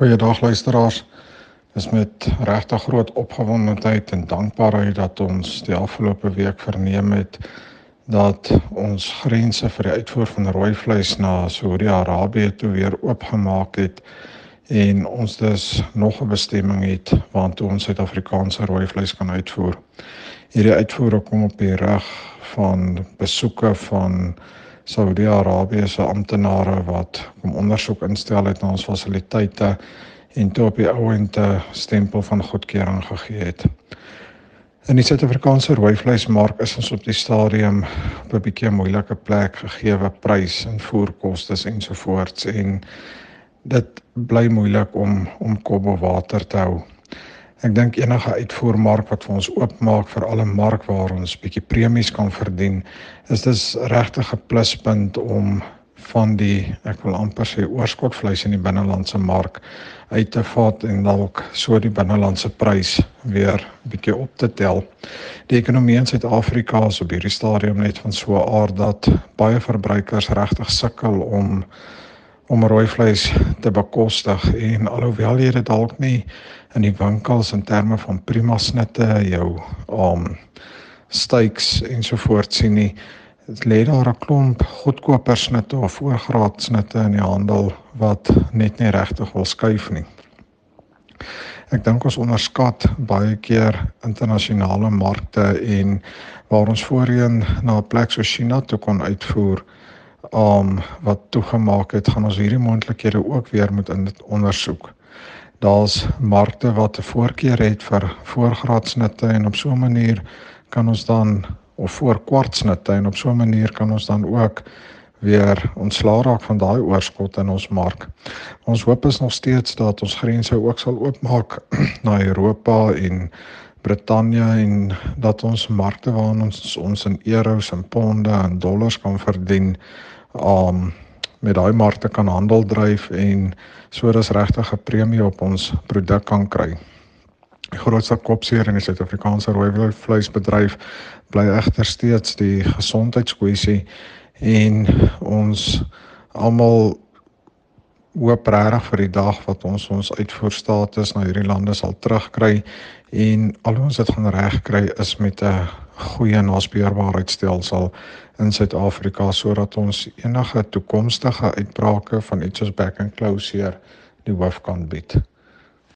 Goeiedag luisteraars. Dis met regtig groot opgewondenheid en dankbaarheid dat ons die afgelope week verneem het dat ons grense vir die uitvoer van rooi vleis na Saudi-Arabië toe weer oopgemaak het en ons dus nog 'n bestemming het waartoe ons Suid-Afrikaanse rooi vleis kan uitvoer. Hierdie uitvoere kom op die rug van besoeke van Saudi-Arabië se amptenare wat kom ondersoek instel het na ons fasiliteite en toe op die ouente stempel van goedkeuring gegee het. In die Suid-Afrikaanse rooi vleismark is ons op die stadium op 'n bietjie moeilike plek gegee prys en voerkoste ensovoorts en dit bly moeilik om om kop bo water te hou. Ek dink enige uitvoermark wat vir ons oopmaak vir alle mark waar ons bietjie premies kan verdien, is dis regtig 'n pluspunt om van die ek wil amper sê oorskotvleis in die binnelandse mark uit te vat en dalk so die binnelandse prys weer bietjie op te tel. Die ekonomie in Suid-Afrika is op hierdie stadium net van so 'n aard dat baie verbruikers regtig sukkel om om rooi vleis te bekostig en alhoewel jy dit dalk nie in die winkels in terme van prima snitte jou um steaks ensovoorts sien nie dit lê daar 'n klomp goedkoper snitte of voorgraad snitte in die handel wat net nie regtig wil skuif nie. Ek dink ons onderskat baie keer internasionale markte en waar ons voorheen na 'n plek so China toe kon uitvoer um wat toegemaak het, gaan ons hierdie moontlikhede ook weer moet in ondersoek. Daar's markte wat 'n voorkeur het vir voorgraadsnitte en op so 'n manier kan ons dan of voor kwartsnitte en op so 'n manier kan ons dan ook weer ontslaa raak van daai oorskot in ons mark. Ons hoop is nog steeds dat ons grense ook sal oopmaak na Europa en Brittanje en dat ons markte waar ons ons in euros en ponde en dollars kan verdien um met daai markte kan handel dryf en so dis regtig 'n premie op ons produk kan kry. Die grootste kopseer in die Suid-Afrikaanse rooi vleisbedryf bly egter steeds die gesondheidskwessie en ons almal hoop regtig vir die dag wat ons ons uitvoerstatus na hierdie lande sal terugkry en al ons dit gaan regkry is met 'n goeie naspeurbaarheidstelsel in Suid-Afrika sodat ons enige toekomstige uitbrake van iets soos back and closure die hoof kan bied.